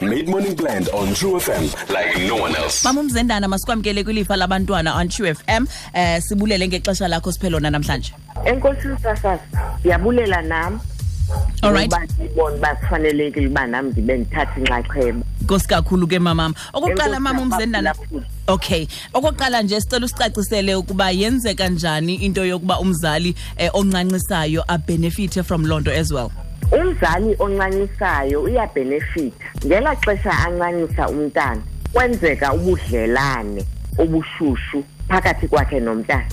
Mid morning blend on True FM like no one else. Mama umzendana masikwamkele kwilifa labantwana on True FM eh sibulele ngexesha lakho siphelona namhlanje enkosini sasasa ndiyabulela nam. Alright. ngoba ndibona uba kufanelekile uba nam ndibe ndithatha inxaxheba. Nkosi kakhulu ke mamam okokuqala Enkosi mama umzendana. Okay. Okokuqala nje sicela usicacisele ukuba yenzeka njani into yokuba umzali eh, oncancisayo a benefit from lonto as well. Umzali oncancisayo uyabhenefitha ngela xesha ancancisa umntana kwenzeka ubudlelane obushushu phakathi kwakhe nomntana.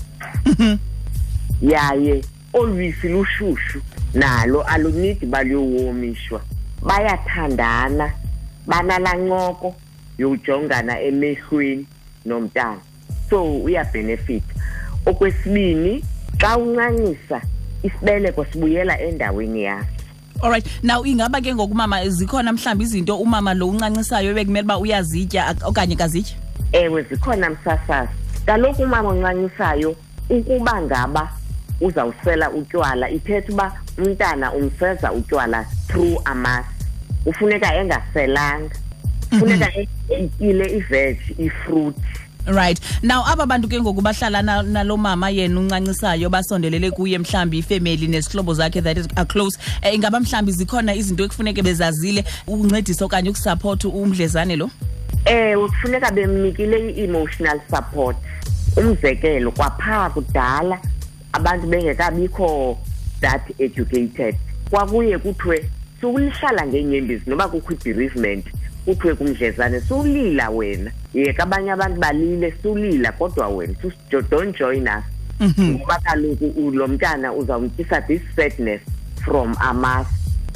Yaye olwisi lushushu nalo alunidi baluyowomishwa bayathandana banala ncoko yojongana emehlweni nomntana. So uyabhenefitha okwesibini xa uncancisa isibeleko sibuyela endaweni yaso Alright now ingaba ke ngokumama zikhona mhlawumbe izinto umama lo uncancisayo ebekumele uba uyazitya ak- okanye kazitya ewe zikhona msasazi kaloku umama oncancisayo ukuba ngaba uzawusela utywala ithetha uba umntana umseza utywala through amasi kufuneka engaselanga. Funeka etyile iveji ifruit. Right. Now aba bantu ke ngoku bahlala na- nalo mama yena uncancisayo basondelele kuye mhlambi ifamily nesihlobo zakhe that is are close. Eh, ingaba mhlambi zikhona izinto ekufuneke bezazile ukuncedisa okanye ukusupport umdlezane lo? ewe kufuneka bemnikile i-emotional support umzekelo kwaphaa kudala abantu bengekabikho that educated kwakuye kuthiwe sukulihlala ngeenyembezi noba kukho i-bereavement kuthiwe kumdlezane suwulila wena. Yeka abanye abantu balile sulila kodwa wena sus- don't join us. Ngoba kaloku u- lo mntana uzawumtyisa this sadness from amasi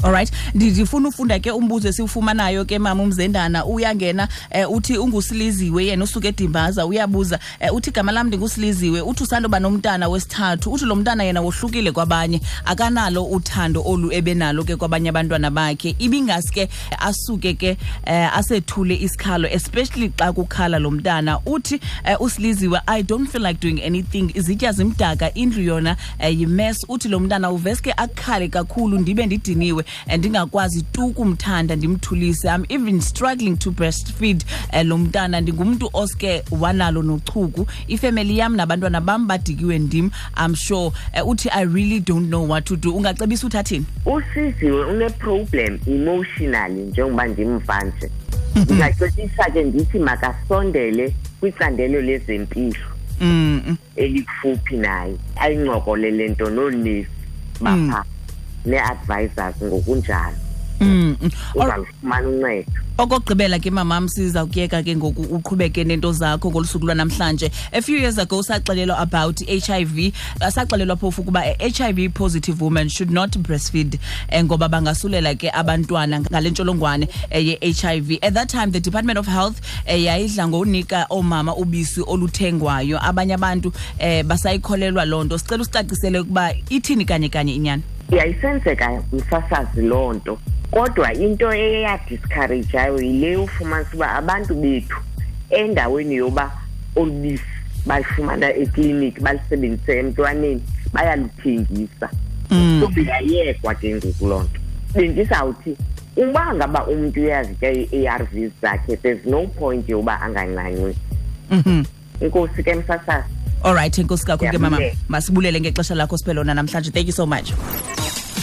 Alright. Ndifuna ufunda ke umbuzo esiwufumanayo ke mama umzendana. Uyangena eh, uthi ungusiliziwe yena usuke edimbaza uyabuza eh, uthi igama lam ndingusiliziwe. Uthi usandoba nomntana wesithathu. Uthi lo mntana yena wohlukile kwabanye akanalo uthando olu ebenalo ke kwabanye abantwana bakhe. Ibingasi ke asuke ke eh, asethule isikhalo especially xa kukhala lo mntana. Uthi eh, usiliziwe i don't feel like doing anything. Izitya zimdaka indlu yona eh, yimes uthi lo mntana uveske akhale kakhulu ndibe ndidiniwe ndingakwazi tu kumthanda ndimthulise. I'm even struggling to breastfeed eh, lo mntana. Ndingumntu oske wanalo nochuku. Ifamily yam nabantwana bam badikiwe ndim i'm sure. Eh, uthi i really don't know what to do. Ungacebisa uthathini usiziwe uneproblem emotionally njengoba ndimva nje ndingacebisa ke ndithi makasondele kwicandelo lezempilo mm mm. elikufuphi naye. Ayincokole le nto noonesi bapha nee-advisors ngokunjalo. Mm, mm. Uzalufumana uncedo. Okokugqibela ke mamam siza kuyeka ke ngoku uqhubeke nento zakho ngolusuku lwanamhlanje. A few years ago saxelelwa about ih i v saxelelwa phofu ukuba h i v positive woman should not breastfeed um ngoba bangasulela ke abantwana ngale ntsholongwane ye-h i v. At that time the department of health um yayidla ngonika oomama ubisi oluthengwayo. Abanye abantu um basayikholelwa loo nto. Sicela usicacisele ukuba ithini kanye kanye inyani yayisenzeka msasazi loo nto kodwa into eyadiscourajayo yile ufumanisa uba abantu bethu endaweni yoba olubisi balifumana ekliniki balisebenzise emntwaneni bayaluthengisa so beyayekwa ke ngoku loo nto. Bendizawuthi uba ngaba umntu uyazitya ii-arvs zakhe there's no point yoba angancancisi Mhm. inkosi ke msasazi. Alright enkosi kakhulu ke mama. Ndiyabulela. masibulele ngexesha lakho siphelona namhlanje. Thank you so much.